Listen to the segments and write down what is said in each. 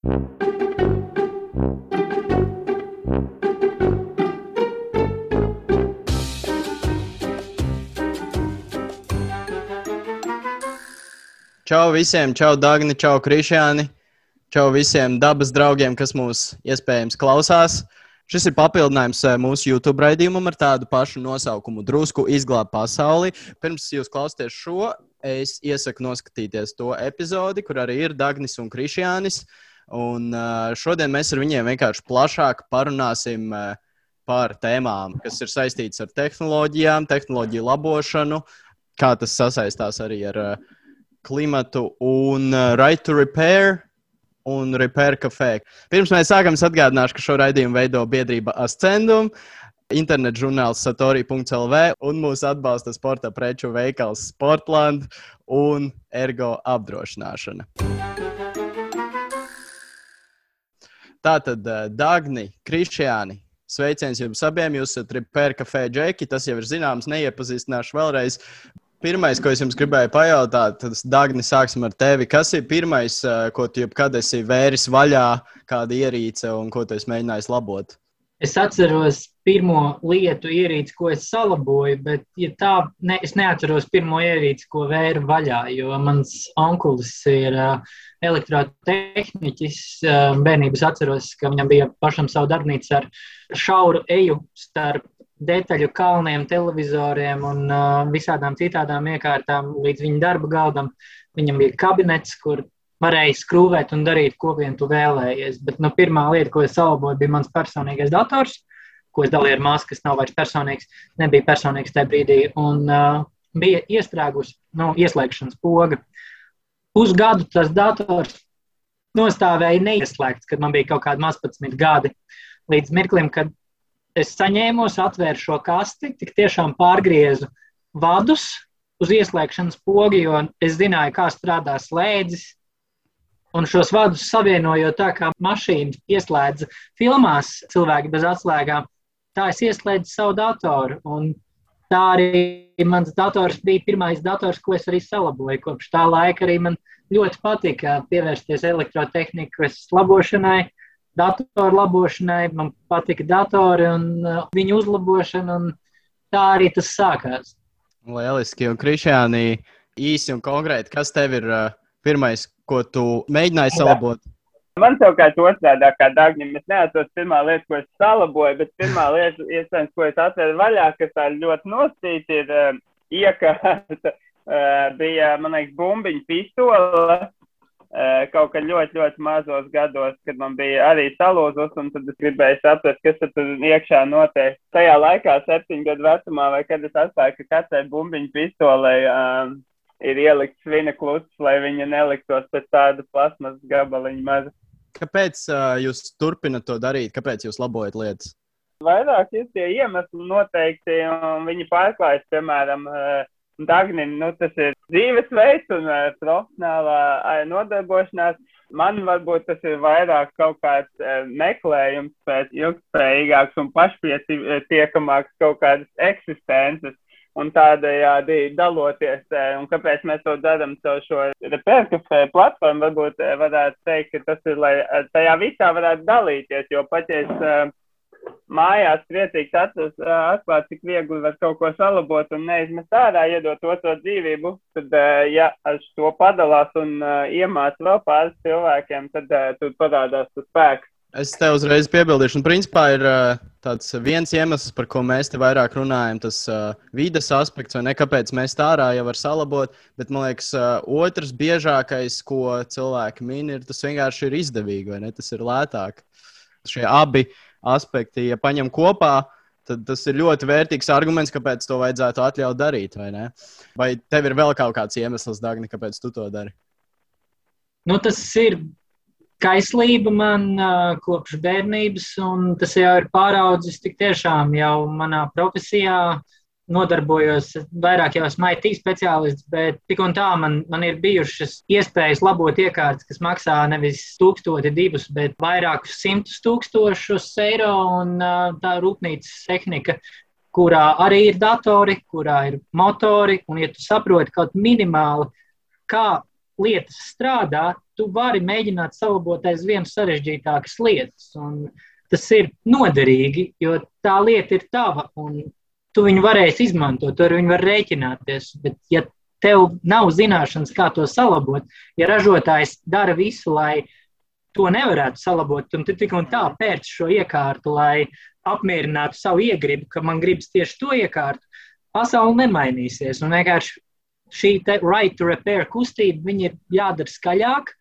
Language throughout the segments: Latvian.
Čau visiem, čau Dagni, čau Krišjāni, čau visiem dabas draugiem, kas mūs iespējams klausās. Šis ir papildinājums eh, mūsu YouTube raidījumam ar tādu pašu nosaukumu, drusku izglābt pasauli. Pirms jūs klausāties šo, es iesaku noskatīties to epizodi, kur arī ir Dagnis un Krišjānis. Un šodien mēs ar viņiem vienkārši plašāk parunāsim par tēmām, kas ir saistītas ar tehnoloģijām, tehnoloģiju labošanu, kā tas sasaistās arī ar klimatu un Right to Repair un Repair Cafe. Pirms mēs sākam, es atgādināšu, ka šo raidījumu veido biedrība Ascendum. Internet žurnāls Satori.CLV un mūsu atbalsta sporta preču veikals Sportland un Ergo apdrošināšana. Tātad, Dagni, Krišjāni, sveiciens jums abiem. Jūs esat Repair Cafe Džeki, tas jau ir zināms, neiepazīstināšu vēlreiz. Pirmais, ko es jums gribēju pajautāt, tad, Dagni, sāksim ar tevi. Kas ir pirmais, ko tu jebkad esi vēris vaļā, kāda ierīce un ko tu esi mēģinājis labot? Es atceros pirmo lietu ierīci, ko es salaboju, bet ja tā, ne, es neatceros pirmo ierīci, ko vēru vaļā, jo mans onkulis ir uh, elektrotehniķis. Uh, bērnības atceros, ka viņam bija pašam savu darbnīcu ar šauru eju starp detaļu kalniem, televizoriem un uh, visādām citām iekārtām līdz viņa darba galdam. Viņam bija kabinets, kur varēja skrūvēt un darīt, ko vien tu vēlējies. Bet nu, pirmā lieta, ko es salaboju, bija mans personīgais dators, ko es dalīju ar māsu, kas nav vairs personīgs. Nebija personīgs tajā brīdī. Un uh, bija iestrēgusi nu, ieslēgšanas poga. Pusgadu tas dators nostāvēja neieslēgts, kad man bija kaut kādi 11 gadi. Līdz mirklim, kad es saņēmos, atvēru šo kasti, tik tiešām pārgriezu vadus uz ieslēgšanas pogu, jo es zināju, kā strādā slēdzis. Un šos vadus savienojot tā, kā mašīna ieslēdza filmās cilvēki bez atslēgām, tā es ieslēdzu savu datoru. Un tā arī mans dators bija pirmais dators, ko es arī salaboju. Kopš tā laika arī man ļoti patika pievērsties elektrotehnikas labošanai datoru labošanai, man patika datori un uh, viņu uzlabošana, un tā arī tas sākās. Lieliski, un Krišjānī īsi un konkrēti, kas tev ir uh, pirmais, ko tu mēģināji salabot? Man savukārt otrādi, kā Dārgņam, es neatceros pirmā lieta, ko es salaboju, bet pirmā lieta, iespējams, ko es atveru vaļā, kas tā ļoti nostīta, ir uh, iekārta, uh, bija, man liekas, bumbiņu pistole, Eh, kaut kad ļoti, ļoti mazos gados, kad man bija arī salūzus, un tad es gribēju saprast, kas tur iekšā notiek. Tajā laikā, septiņu gadu vecumā, vai kad es atklāju, ka katrai bumbiņu pistolē um, ir ielikts svina kluts, lai viņa neliktos pēc tāda plasmas gabaliņa maza. Kāpēc uh, jūs turpināt to darīt? Kāpēc jūs labojat lietas? Vairāk ir tie iemesli noteikti, un viņi pārklājas, piemēram, uh, Dagni, nu, tas ir dzīvesveids un profesionālā nodarbošanās. Man varbūt tas ir vairāk kaut kāds meklējums pēc ilgspējīgāks un pašpietiekamāks kaut kādas eksistences. Un tādējādi daloties, un kāpēc mēs to darām caur šo reperkafē platformu, varbūt varētu teikt, ka tas ir, lai tajā visā varētu dalīties, jo pat ja es mājās priecīgs atklāt, cik viegli var kaut ko salabot un neizmest ārā, iedot otro dzīvību, tad, ja ar to padalās un iemāc vēl pāris cilvēkiem, tad tur parādās tas spēks. Es tev uzreiz piebildīšu, un principā ir tāds viens iemesls, par ko mēs te vairāk runājam, tas vides aspekts, vai ne, kāpēc mēs tā ārā jau var salabot, bet man liekas, otrs biežākais, ko cilvēki min, ir tas vienkārši ir izdevīgi, vai ne, tas ir lētāk. Šie abi aspekti, ja paņem kopā, tad tas ir ļoti vērtīgs arguments, kāpēc to vajadzētu atļaut darīt. Vai, ne? vai tev ir vēl kaut kāds iemesls, Dagni, kāpēc tu to dari? Nu, tas ir kaislība man kopš bērnības, un tas jau ir pāraudzis tik tiešām jau manā profesijā. Nodarbojos vairāk jau esmu IT speciālists, bet tik un tā man, man ir bijušas iespējas labot iekārtas, kas maksā nevis tūkstoti divus, bet vairākus simtus tūkstošus eiro un tā rūpnīcas tehnika kurā arī ir datori, kurā ir motori, un ja tu saproti kaut minimāli, kā lietas strādā, tu vari mēģināt salabot aizvien sarežģītākas lietas. Tas ir noderīgi, jo tā lieta ir tava un tu viņu varēsi izmantot, tu ar viņu vari rēķināties. Bet, ja tev nav zināšanas, kā to salabot, ja ražotājs dara visu, lai to nevarētu salabot, un tu tik un tā pērc šo iekārtu, lai apmierinātu savu iegribu, ka man gribas tieši to iekārtu, pasaule nemainīsies. Un vienkārši šī right to repair kustība ir jādara skaļāk.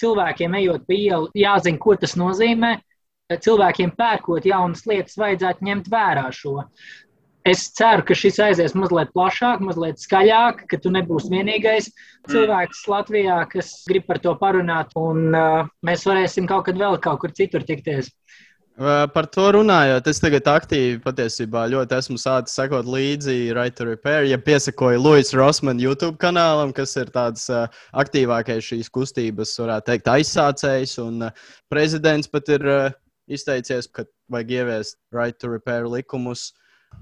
Cilvēkiem ejot pa ielu, jāzina, ko tas nozīmē. Cilvēkiem pērkot jaunas lietas, vajadzētu ņemt vērā šo. Es ceru, ka šis aizies mazliet plašāk, mazliet skaļāk, ka tu nebūsi vienīgais cilvēks Latvijā, kas grib par to parunāt, un uh, mēs varēsim kaut kad vēl kaut kur citur tikties. Par to runājot, es tagad aktīvi patiesībā ļoti esmu sācis sekot līdzi Right to Repair. Ja piesakoju Luisa Rosmana YouTube kanālam, kas ir tāds uh, aktīvākais šīs kustības, varētu teikt, aizsācējs, un uh, prezidents pat ir izteicies, ka vajag ieviest Right to Repair likumus.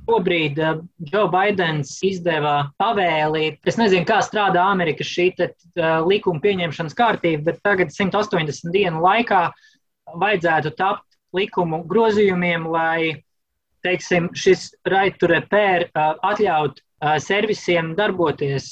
Šobrīd uh, Joe Bidenis izdeva pavēli. Es nezinu, kā strādā Amerikas šī te, uh, likuma pieņemšanas kārtība, bet tagad 180 dienu laikā vajadzētu tapt likumu grozījumiem, lai teiksim, šis right to repair atļaut servisiem darboties,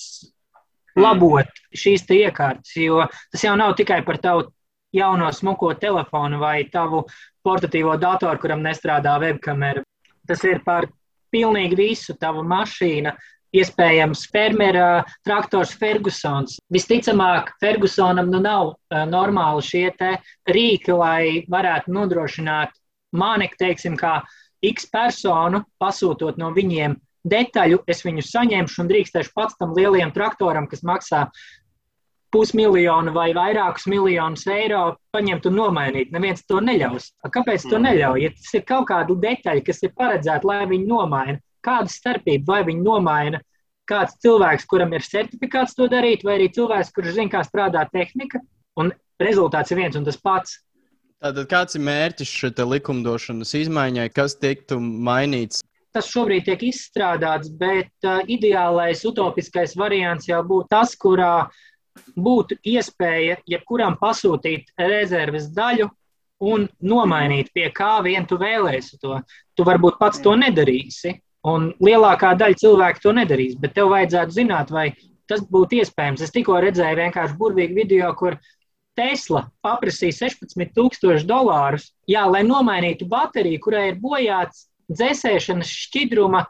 labot šīs iekārtas. Jo tas jau nav tikai par tavu jauno smuko telefonu vai tavu portatīvo datoru, kuram nestrādā webkamera. Tas ir par pilnīgi visu tavu mašīnu, iespējams, fermera traktors Fergusons. Visticamāk, Fergusonam nu nav uh, normāli šie rīki, lai varētu nodrošināt mani, teiksim, kā X personu, pasūtot no viņiem detaļu, es viņu saņemšu un drīkstēšu pats tam lielajam traktoram, kas maksā pusmiljonu vai vairākus miljonus eiro, paņemt un nomainīt. Neviens to neļaus. Kāpēc to neļauj? Ja tas ir kaut kāda detaļa, kas ir paredzēta, lai viņi nomaina, kāda starpība, vai viņi nomaina kāds cilvēks, kuram ir certifikāts to darīt, vai arī cilvēks, kurš zina, kā strādā tehnika, un rezultāts ir viens un tas pats. Tātad kāds ir mērķis šai likumdošanas izmaiņai, kas tiktu mainīts? Tas šobrīd tiek izstrādāts, bet uh, ideālais, utopiskais variants jau būtu tas, kurā būtu iespēja jebkuram pasūtīt rezerves daļu un nomainīt, pie kā vien tu vēlēsi to. Tu varbūt pats to nedarīsi, Un lielākā daļa cilvēku to nedarīs, bet tev vajadzētu zināt, vai tas būtu iespējams. Es tikko redzēju vienkārši burvīgu video, kur Tesla paprasīja 16,000 dolārus, jā, lai nomainītu bateriju, kurai ir bojāts dzēsēšanas šķidruma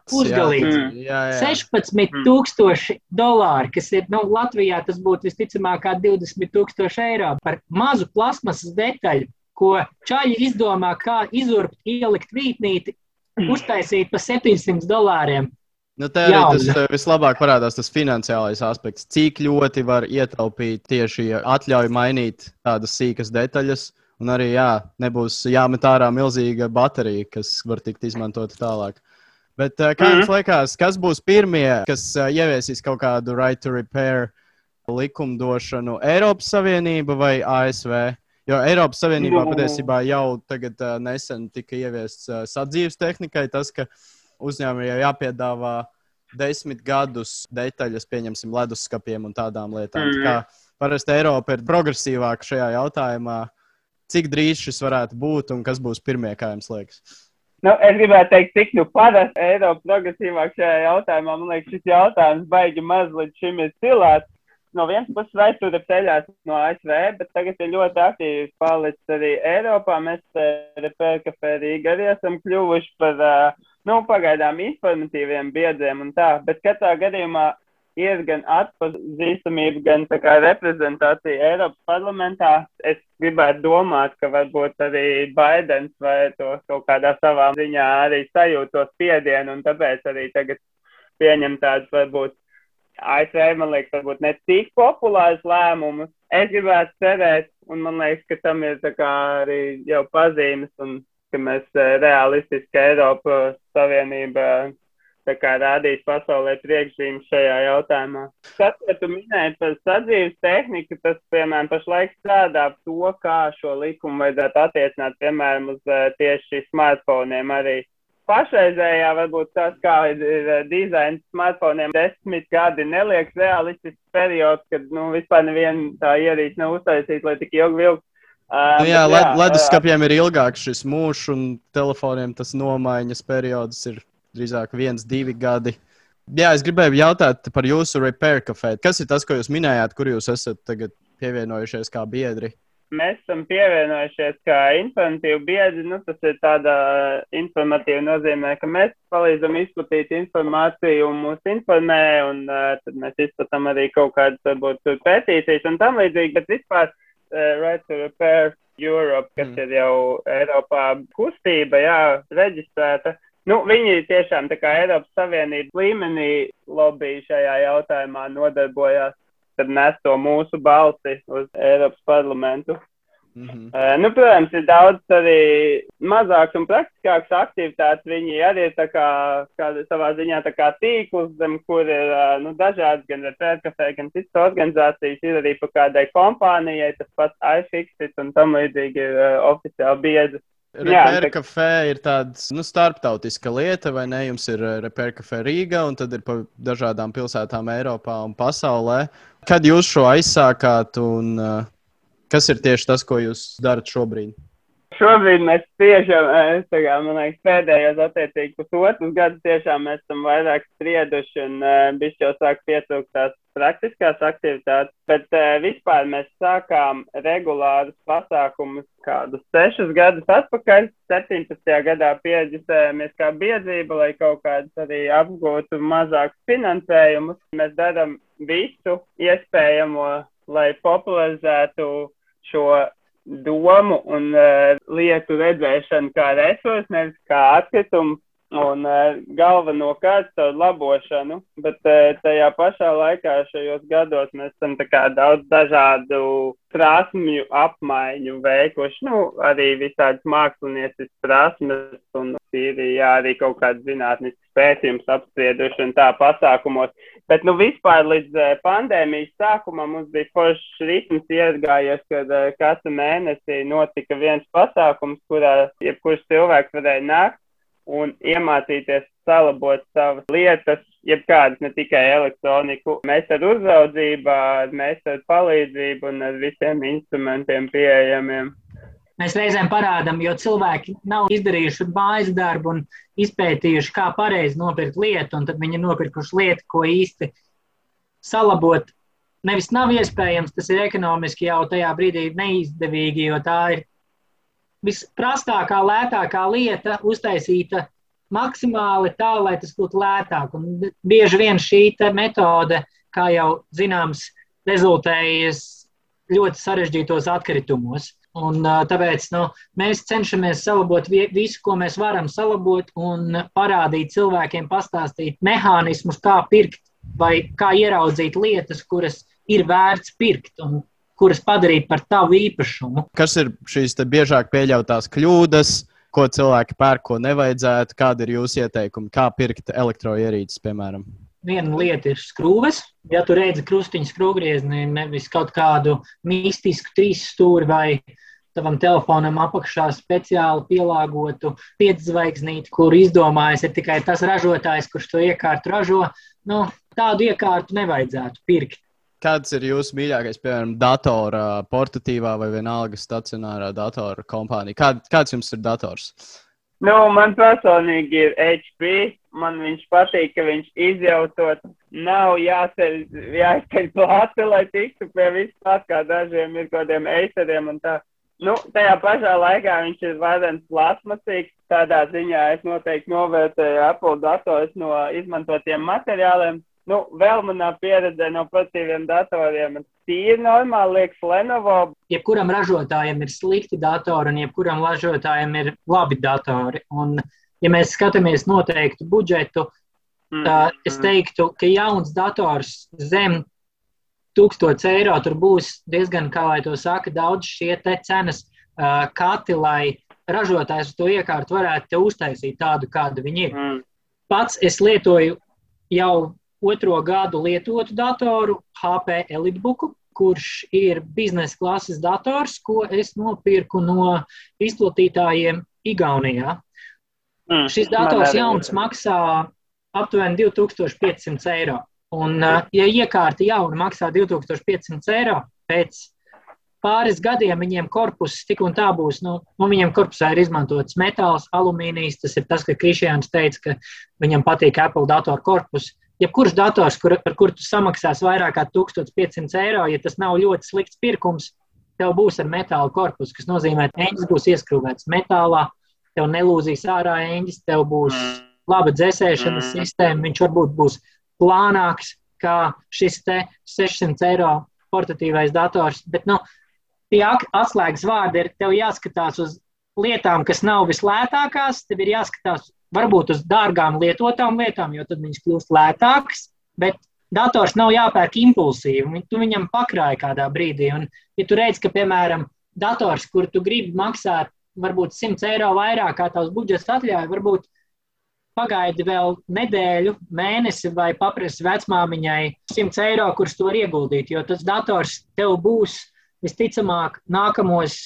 jā. 16,000 dolāri, kas ir nu, Latvijā, tas būtu visticamāk 20,000 eiro par mazu plasmasas detaļu, ko čaļi izdomā, kā izurbt, ielikt vītnīti uztaisīt par 700 dolāriem. Nu, tā arī tas uh, vislabāk parādās tas finansiālais aspekts. Cik ļoti var ietaupīt tieši atļauju mainīt tādas sīkas detaļas, un arī jā, nebūs jāmet ārā milzīga baterija, kas var tikt izmantota tālāk. Bet uh, kā jums -hmm. liekas, kas būs pirmie, kas uh, ieviesīs kaut kādu right to repair likumdošanu? Eiropas Savienība vai ASV? Jo Eiropas Savienībā no. patiesībā jau tagad, uh, nesen tika ieviests uh, sadzīves tehnikai, tas, ka uzņēmējai jau jāpiedāvā desmit gadus detaļas, pieņemsim, leduskapiem un tādām lietām. Mm. Tā parasti Eiropa ir progresīvāka šajā jautājumā. Cik drīz šis varētu būt un kas būs pirmie, kā jums liekas? Nu, es gribētu teikt, cik nu parasti Eiropa progresīvāk šajā jautājumā. Man liekas, šis jautājums baigi maz līdz šim ir cilāts no vienas puses vēsture ceļās no ASV, bet tagad ir ļoti aktīvi palicis arī Eiropā. Mēs Reperkafē Rīgā arī esam kļuvuši par, nu, pagaidām informatīviem biedriem un tā, bet katrā gadījumā ir gan atpazīstamība, gan tā kā reprezentācija Eiropas parlamentā. Es gribētu domāt, ka varbūt arī Baidens vai to kaut kādā savā ziņā arī sajūtos spiedienu un tāpēc arī tagad pieņem tādus varbūt ASV, man liekas, varbūt ne tik populārs lēmums. Es gribētu cerēt, un man liekas, ka tam ir arī jau pazīmes, un ka mēs eh, realistiski Eiropas Savienība rādīs pasaulē priekšzīmes šajā jautājumā. Tas, ko tu minēji par sadzīves tehniku, tas, piemēram, pašlaik strādā to, kā šo likumu vajadzētu attiecināt, piemēram, uz eh, tieši smartfoniem arī. Pašreizējā, varbūt tas, kā ir, ir dizains smartfoniem, desmit gadi neliekas realistisks periods, kad nu, vispār neviena tā ierīce nav uztaisīta, lai tik ilgi vilkt. Uh, nu jā, jā, leduskapiem ir ilgāks šis mūžs, un telefoniem tas nomaiņas periods ir drīzāk viens, divi gadi. Jā, es gribēju jautāt par jūsu repair kafē. Kas ir tas, ko jūs minējāt, kur jūs esat tagad pievienojušies kā biedri? Mēs esam pievienojušies kā informatīvi biedri. Nu, tas ir tādā informatīva nozīmē, ka mēs palīdzam izplatīt informāciju un mūs informē, un uh, tad mēs izplatām arī kaut kādas, varbūt, pētīcijas un tam līdzīgi, bet vispār uh, Right to Repair Europe, kas mm. ir jau Eiropā kustība, jā, reģistrēta. Nu, viņi tiešām tā kā Eiropas Savienības līmenī lobby šajā jautājumā nodarbojās, tad nes to mūsu balsi uz Eiropas parlamentu. Mm -hmm. nu, protams, ir daudz arī mazāks un praktiskāks aktivitātes. Viņi arī ir kā, kā, savā ziņā tīkls, zem kur ir uh, nu, dažādas gan reperkafē, gan citas organizācijas. Ir arī pa kādai kompānijai, tas pats iFixit un tam līdzīgi ir uh, oficiāli biedrs. Reperkafē ir tāda nu, starptautiska lieta, vai ne? Jums ir reperkafē Rīga, un tad ir pa dažādām pilsētām Eiropā un pasaulē. Kad jūs šo aizsākāt un uh, Kas ir tieši tas, ko jūs darat šobrīd? Šobrīd mēs tiešām, kā, man liekas, pēdējos attiecīgi pusotrus gadus tiešām mēs esam vairāk sprieduši un uh, bišķi jau sāk pietrūkt tās praktiskās aktivitātes, bet uh, vispār mēs sākām regulārus pasākumus kādus sešus gadus atpakaļ. 17. gadā pieģisējāmies kā biedrība, lai kaut kādus arī apgūtu mazākus finansējumus. Mēs darām visu iespējamo, lai popularizētu šo domu un uh, lietu redzēšanu kā resursu, nevis kā atkritumu. Un uh, galvenokārt caur labošanu, bet uh, tajā pašā laikā šajos gados mēs esam daudz dažādu prasmju apmaiņu veikuši. Nu, arī visādas mākslinieces prasmes un Sīrijā arī kaut kāds zinātnisks pētījums apsprieduši un tā pasākumos. Bet, nu, vispār līdz uh, pandēmijas sākumam mums bija foršs ritms iegājies, kad uh, katru mēnesi notika viens pasākums, kurā jebkurš cilvēks varēja nākt un iemācīties salabot savas lietas, jebkādas, ne tikai elektroniku. Mēs ar uzraudzību, mēs ar palīdzību un ar visiem instrumentiem pieejamiem mēs reizēm parādām, jo cilvēki nav izdarījuši mājas darbu un izpētījuši, kā pareizi nopirkt lietu, un tad viņi ir nopirkuši lietu, ko īsti salabot. Nevis nav iespējams, tas ir ekonomiski jau tajā brīdī neizdevīgi, jo tā ir visprastākā, lētākā lieta uztaisīta maksimāli tā, lai tas būtu lētāk. Un bieži vien šī metode, kā jau zināms, rezultējas ļoti sarežģītos atkritumos. Un, tāpēc nu, mēs cenšamies salabot visu, ko mēs varam salabot, un parādīt cilvēkiem, pastāstīt mehānismus, kā pirkt vai kā ieraudzīt lietas, kuras ir vērts pirkt un kuras padarīt par tavu īpašumu. Kas ir šīs biežāk pieļautās kļūdas, ko cilvēki pērk, ko nevajadzētu? Kādi ir jūsu ieteikumi, kā pirkt elektroierīces, piemēram? Viena lieta ir skrūves. Ja tu redzi krustiņu skrūvgriezni, nevis kaut kādu mistisku trīs stūri vai tavam telefonam apakšā speciāli pielāgotu piedzvaigznīti, kur izdomājis ir tikai tas ražotājs, kurš to iekārtu ražo, nu, tādu iekārtu nevajadzētu pirkt. Kāds ir jūsu mīļākais, piemēram, datora, portatīvā vai vienalga stacionārā datora kompānija? Kā, kāds jums ir dators? Nu, man personīgi ir HP. Man viņš patīk, ka viņš izjautot. Nav jāceļ, jāceļ plāti, lai tiktu pie vispār, kā dažiem ir kaut kādiem eiceriem un tā. Nu, tajā pašā laikā viņš ir varens plasmasīgs. Tādā ziņā es noteikti novērtēju Apple dators no izmantotiem materiāliem. Nu, vēl manā pieredzē no patīviem datoriem tīri normāli liekas Lenovo. Jebkuram ražotājam ir slikti datori un jebkuram ražotājam ir labi datori. Un, ja mēs skatāmies noteiktu budžetu, mm. tad es teiktu, ka jauns dators zem 1000 eiro tur būs diezgan, kā lai to saka, daudz šie te cenas uh, kati, lai ražotājs to iekārtu varētu uztaisīt tādu, kāda viņi ir. Mm. Pats es lietoju jau otro gadu lietotu datoru, HP Elitebooku, kurš ir biznesa klases dators, ko es nopirku no izplatītājiem Igaunijā. Mm, Šis dators jauns maksā aptuveni 2500 eiro. Un, ja iekārta jauna maksā 2500 eiro, pēc pāris gadiem viņiem korpus tik un tā būs. Nu, nu, viņiem korpusā ir izmantots metāls, alumīnijs. Tas ir tas, ka Krišjāns teica, ka viņam patīk Apple datoru korpus. Jebkurš dators, kur, par kuru tu samaksās vairāk kā 1500 eiro, ja tas nav ļoti slikts pirkums, tev būs ar metāla korpusu, kas nozīmē, ka eņģis būs ieskrūvēts metālā, tev nelūzīs ārā eņģis, tev būs laba dzēsēšanas sistēma, viņš varbūt būs plānāks kā šis 600 eiro portatīvais dators. Bet, nu, tie atslēgas vārdi ir, tev jāskatās uz lietām, kas nav vislētākās, tev ir jāskatās varbūt uz dārgām lietotām lietām, jo tad viņas kļūst lētākas, bet dators nav jāpērk impulsīvi, tu viņam pakrāji kādā brīdī. Un, ja tu redz, ka, piemēram, dators, kur tu gribi maksāt varbūt 100 eiro vairāk, kā tavs budžets atļauj, varbūt pagaidi vēl nedēļu, mēnesi vai paprasti vecmāmiņai 100 eiro, kurus tu vari ieguldīt, jo tas dators tev būs visticamāk nākamos,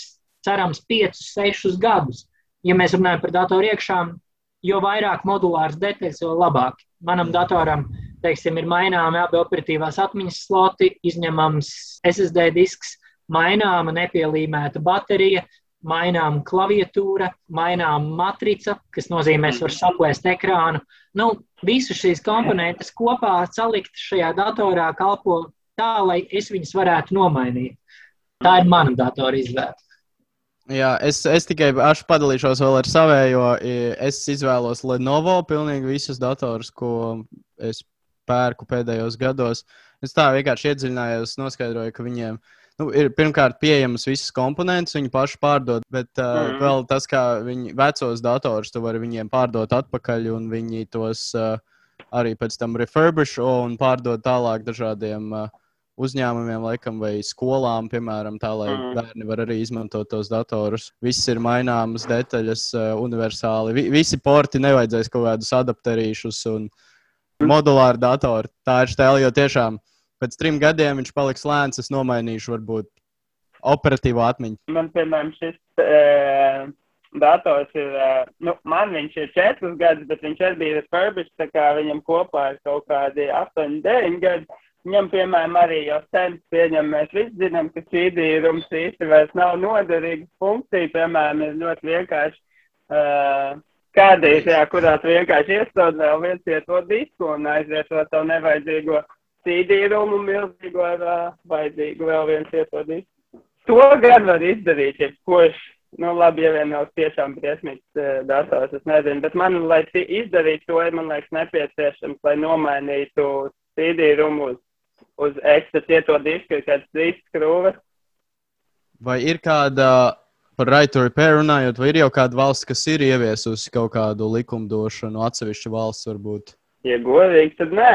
cerams, 5, 6 gadus. Ja mēs runājam par datoru iekšām, jo vairāk modulārs detaļas, jo labāk. Manam datoram, teiksim, ir maināmi abi operatīvās atmiņas sloti, izņemams SSD disks, maināma nepielīmēta baterija, maināma klaviatūra, maināma matrica, kas nozīmē, ka var saplēst ekrānu. Nu, Visu šīs komponentes kopā salikt šajā datorā kalpo tā, lai es viņas varētu nomainīt. Tā ir mana datora izvēle. Jā, es, es tikai padalīšos vēl ar savējo. Es izvēlos Lenovo pilnīgi visus datorus, ko es pērku pēdējos gados. Es tā vienkārši iedziļinājos, noskaidroju, ka viņiem nu, ir pirmkārt pieejamas visas komponentes, viņi paši pārdod, bet uh, mm. vēl tas, kā viņi vecos datorus, tu vari viņiem pārdot atpakaļ, un viņi tos uh, arī pēc tam refurbish un pārdod tālāk dažādiem. Uh, uzņēmumiem, laikam, vai skolām, piemēram, tā, lai mm. bērni var arī izmantot tos datorus. Viss ir maināmas detaļas, uh, universāli. Vi visi porti nevajadzēs kaut kādus adapterīšus un modulāru datoru. Tā ir stēle, jo tiešām pēc trim gadiem viņš paliks lēns. Es nomainīšu varbūt operatīvo atmiņu. Man, piemēram, šis. Uh dators ir, nu, man viņš ir četrus gadus, bet viņš arī bija refurbished, tā kā viņam kopā ir kaut kādi 8, 9 gadi. Viņam, piemēram, arī jau sen pieņem, mēs visi zinām, ka šķīdījums īsti vairs nav noderīga funkcija. Piemēram, ir ļoti vienkārši uh, kādīzajā, kurā tu vienkārši iestādi vēl viens ieto disku un aiziet to tavu nevajadzīgo šķīdījumu milzīgo ar uh, vajadzīgu vēl viens disku. To gan var izdarīt, ja kurš, nu labi, ja vien nav tiešām briesmīgs uh, dators, es nezinu, bet man, lai izdarītu to, ir, man liekas, nepieciešams, lai nomainītu šķīdījumu uz uz ekstra cieto disku, kāds trīs skrūves. Vai ir kāda, par right to repair runājot, vai ir jau kāda valsts, kas ir ieviesusi kaut kādu likumdošanu, atsevišķa valsts varbūt? Ja godīgi, tad nē.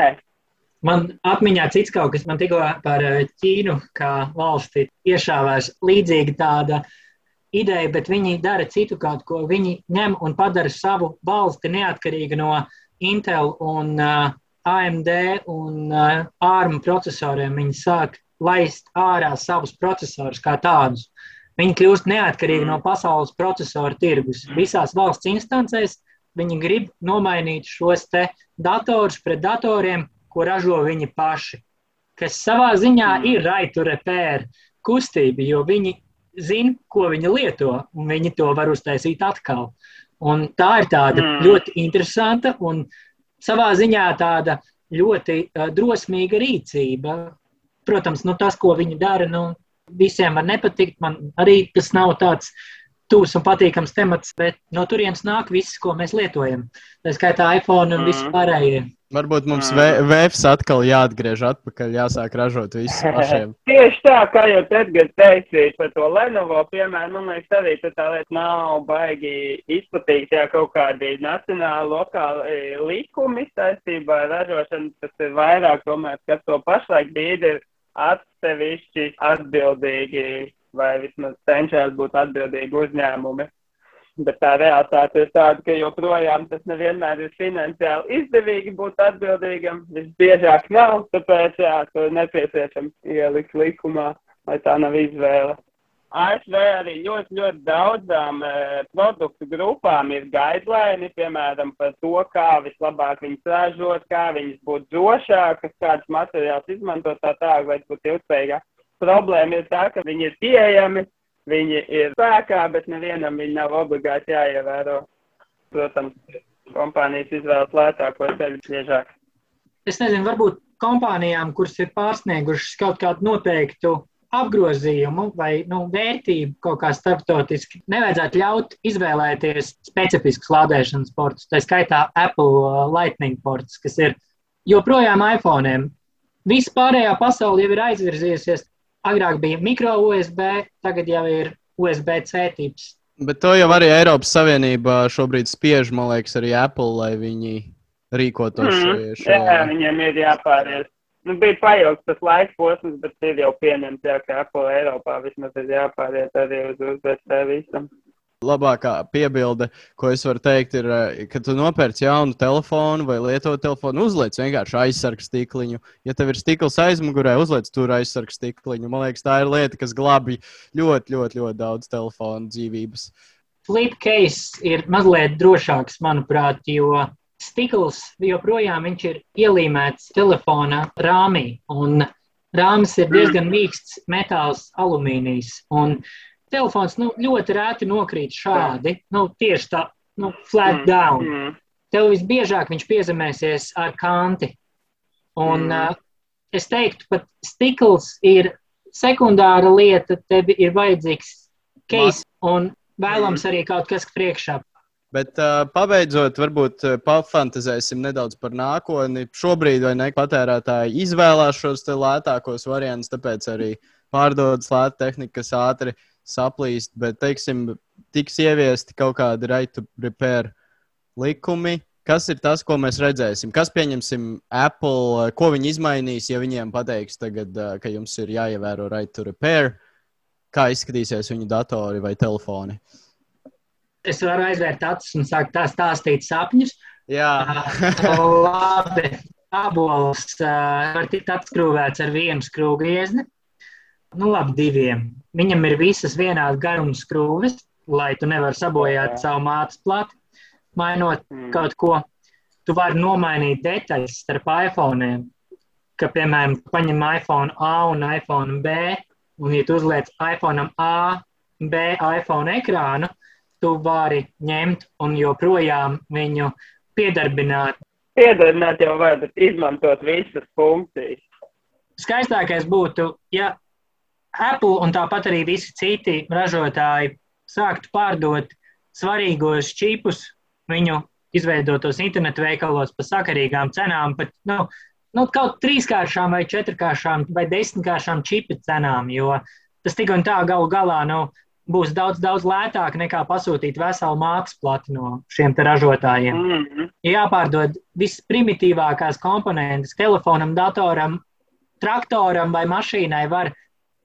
Man atmiņā cits kaut kas, man tikko par eh, Ķīnu kā valsti iešāvēs līdzīga tāda ideja, bet viņi dara citu kaut ko. Viņi ņem un padara savu valsti neatkarīgu no Intel un uh, AMD un uh, ARM procesoriem viņi sāk laist ārā savus procesorus kā tādus. Viņi kļūst neatkarīgi no pasaules procesoru tirgus. Visās valsts instancēs viņi grib nomainīt šos datorus pret datoriem, ko ražo viņi paši. Kas savā ziņā ir raitu repair kustība, jo viņi zina, ko viņi lieto, un viņi to var uztaisīt atkal. Un tā ir tāda mm. ļoti interesanta un uh, savā ziņā tāda ļoti uh, drosmīga rīcība. Protams, nu, tas, ko viņi dara, nu, visiem var nepatikt. Man arī tas nav tāds tūs un patīkams temats, bet no turienes nāk viss, ko mēs lietojam. Tā skaitā iPhone un viss pārējie. Varbūt mums vēfs atkal jāatgriež atpakaļ, jāsāk ražot visu pašiem. Tieši tā, kā jau Edgars teica par to Lenovo, piemēram, man liekas, arī tā lieta nav baigi izplatīta, ja kaut kādi nacionāli, lokāli likumi saistībā ar ražošanu, tas ir vairāk, tomēr, kas to pašlaik brīdi ir atsevišķi atbildīgi vai vismaz cenšas būt atbildīgi uzņēmumi. Bet tā realitāte ir tāda, ka joprojām tas nevienmēr ir finansiāli izdevīgi būt atbildīgam. Visbiežāk nav, tāpēc jā, to nepieciešams ielikt likumā, lai tā nav izvēle. ASV arī ļoti, ļoti daudzām e, produktu grupām ir guideline, piemēram, par to, kā vislabāk viņas ražot, kā viņas būtu drošākas, kādas materiālus izmantot, tā tālāk, lai būtu ilgspējīgāk. Problēma ir tā, ka viņi ir pieejami, viņi ir spēkā, bet nevienam viņi nav obligāti jāievēro. Protams, kompānijas izvēlas lētāko ceļu biežāk. Es nezinu, varbūt kompānijām, kuras ir pārsniegušas kaut kādu noteiktu apgrozījumu vai nu, vērtību kaut kā starptautiski, nevajadzētu ļaut izvēlēties specifiskus lādēšanas portus. Tā skaitā Apple Lightning ports, kas ir joprojām iPhone. Viss pārējā pasaule jau ir aizvirzījusies. Agrāk bija mikro USB, tagad jau ir USB-C tips. Bet to jau arī Eiropas Savienība šobrīd spiež, man liekas, arī Apple, lai viņi rīkotos Mm, šajā. jā, viņiem ir jāpāries. Nu, bija pailgs tas laika posms, bet ir jau pieņemts, jā, ka Apple Eiropā vismaz ir jāpāriet arī uz USB visam. Labākā piebilde, ko es varu teikt, ir, eh, ka tu nopērci jaunu telefonu vai lietotu telefonu, uzliec vienkārši aizsargu stikliņu. Ja tev ir stikls aizmugurē, uzliec tur aizsargu stikliņu. Man liekas, tā ir lieta, kas glābj ļoti, ļoti, ļoti daudz telefonu dzīvības. Flipcase ir mazliet drošāks, manuprāt, jo stikls joprojām ir ielīmēts telefona rāmī. Rāmis ir diezgan mīksts metāls, alumīnijs. Un telefons nu, ļoti rēti nokrīt šādi, nu, tieši tā, nu, flat down. Mm. Tev visbiežāk viņš piezemēsies ar kanti. Un, Mm. mm. uh, es teiktu, pat stikls ir sekundāra lieta, tev ir vajadzīgs case un vēlams arī kaut kas priekšā. Bet uh, pabeidzot, varbūt uh, pafantazēsim nedaudz par nākotni. Šobrīd vai ne patērētāji izvēlās šos te lētākos variantus, tāpēc arī pārdodas lēta tehnika, kas ātri saplīst. Bet, teiksim, tiks ieviesti kaut kādi right to repair likumi. Kas ir tas, ko mēs redzēsim? Kas pieņemsim Apple, ko viņi izmainīs, ja viņiem pateiks, tagad, ka jums ir jāievēro right to repair? Kā izskatīsies viņu datori vai telefoni? Es varu aizvērt acis un sākt tā stāstīt sapņus. Jā, Labi, abols uh, var tikt atskrūvēts ar vienu skrūvgriezni. Nu, labi, diviem. Viņam ir visas vienādas garuma skrūves, lai tu nevari sabojāt savu mātes plati. Mainot Mm. kaut ko, tu vari nomainīt detaļas starp iPhone. Ka, piemēram, paņem iPhone A un iPhone B, un, ja tu uzliec iPhone A, B iPhone ekrānu, tu vari ņemt un joprojām viņu piedarbināt. Piedarbināt jau var, bet izmantot visas funkcijas. Skaistākais būtu, ja Apple un tāpat arī visi citi ražotāji sāktu pārdot svarīgos čipus viņu izveidotos internetu veikalos par sakarīgām cenām, pat nu, nu, kaut trīskāršām vai četrkāršām vai desmitkāršām čipu cenām, jo tas tik un tā galu galā nu, būs daudz, daudz lētāk nekā pasūtīt veselu mākslas plati no šiem te ražotājiem. Mm -hmm. jāpārdod visas primitīvākās komponentes telefonam, datoram, traktoram vai mašīnai var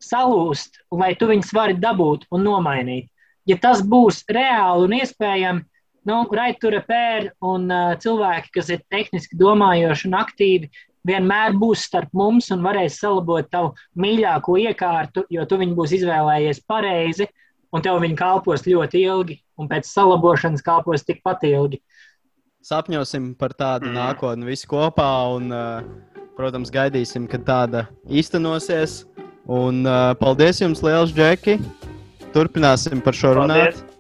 salūst, lai tu viņus vari dabūt un nomainīt. Ja tas būs reāli un iespējams, nu, right to repair un uh, cilvēki, kas ir tehniski domājoši un aktīvi, vienmēr būs starp mums un varēs salabot tavu mīļāko iekārtu, jo tu viņu būs izvēlējies pareizi, un tev viņi kalpos ļoti ilgi, un pēc salabošanas kalpos tikpat ilgi. sapņosim par tādu Mm. mm. nākotni visi kopā. Un, uh, protams, gaidīsim, kad tāda īstenosies. Un uh, paldies jums, liels Džeki! Turpināsim par šo runāt. Paldies.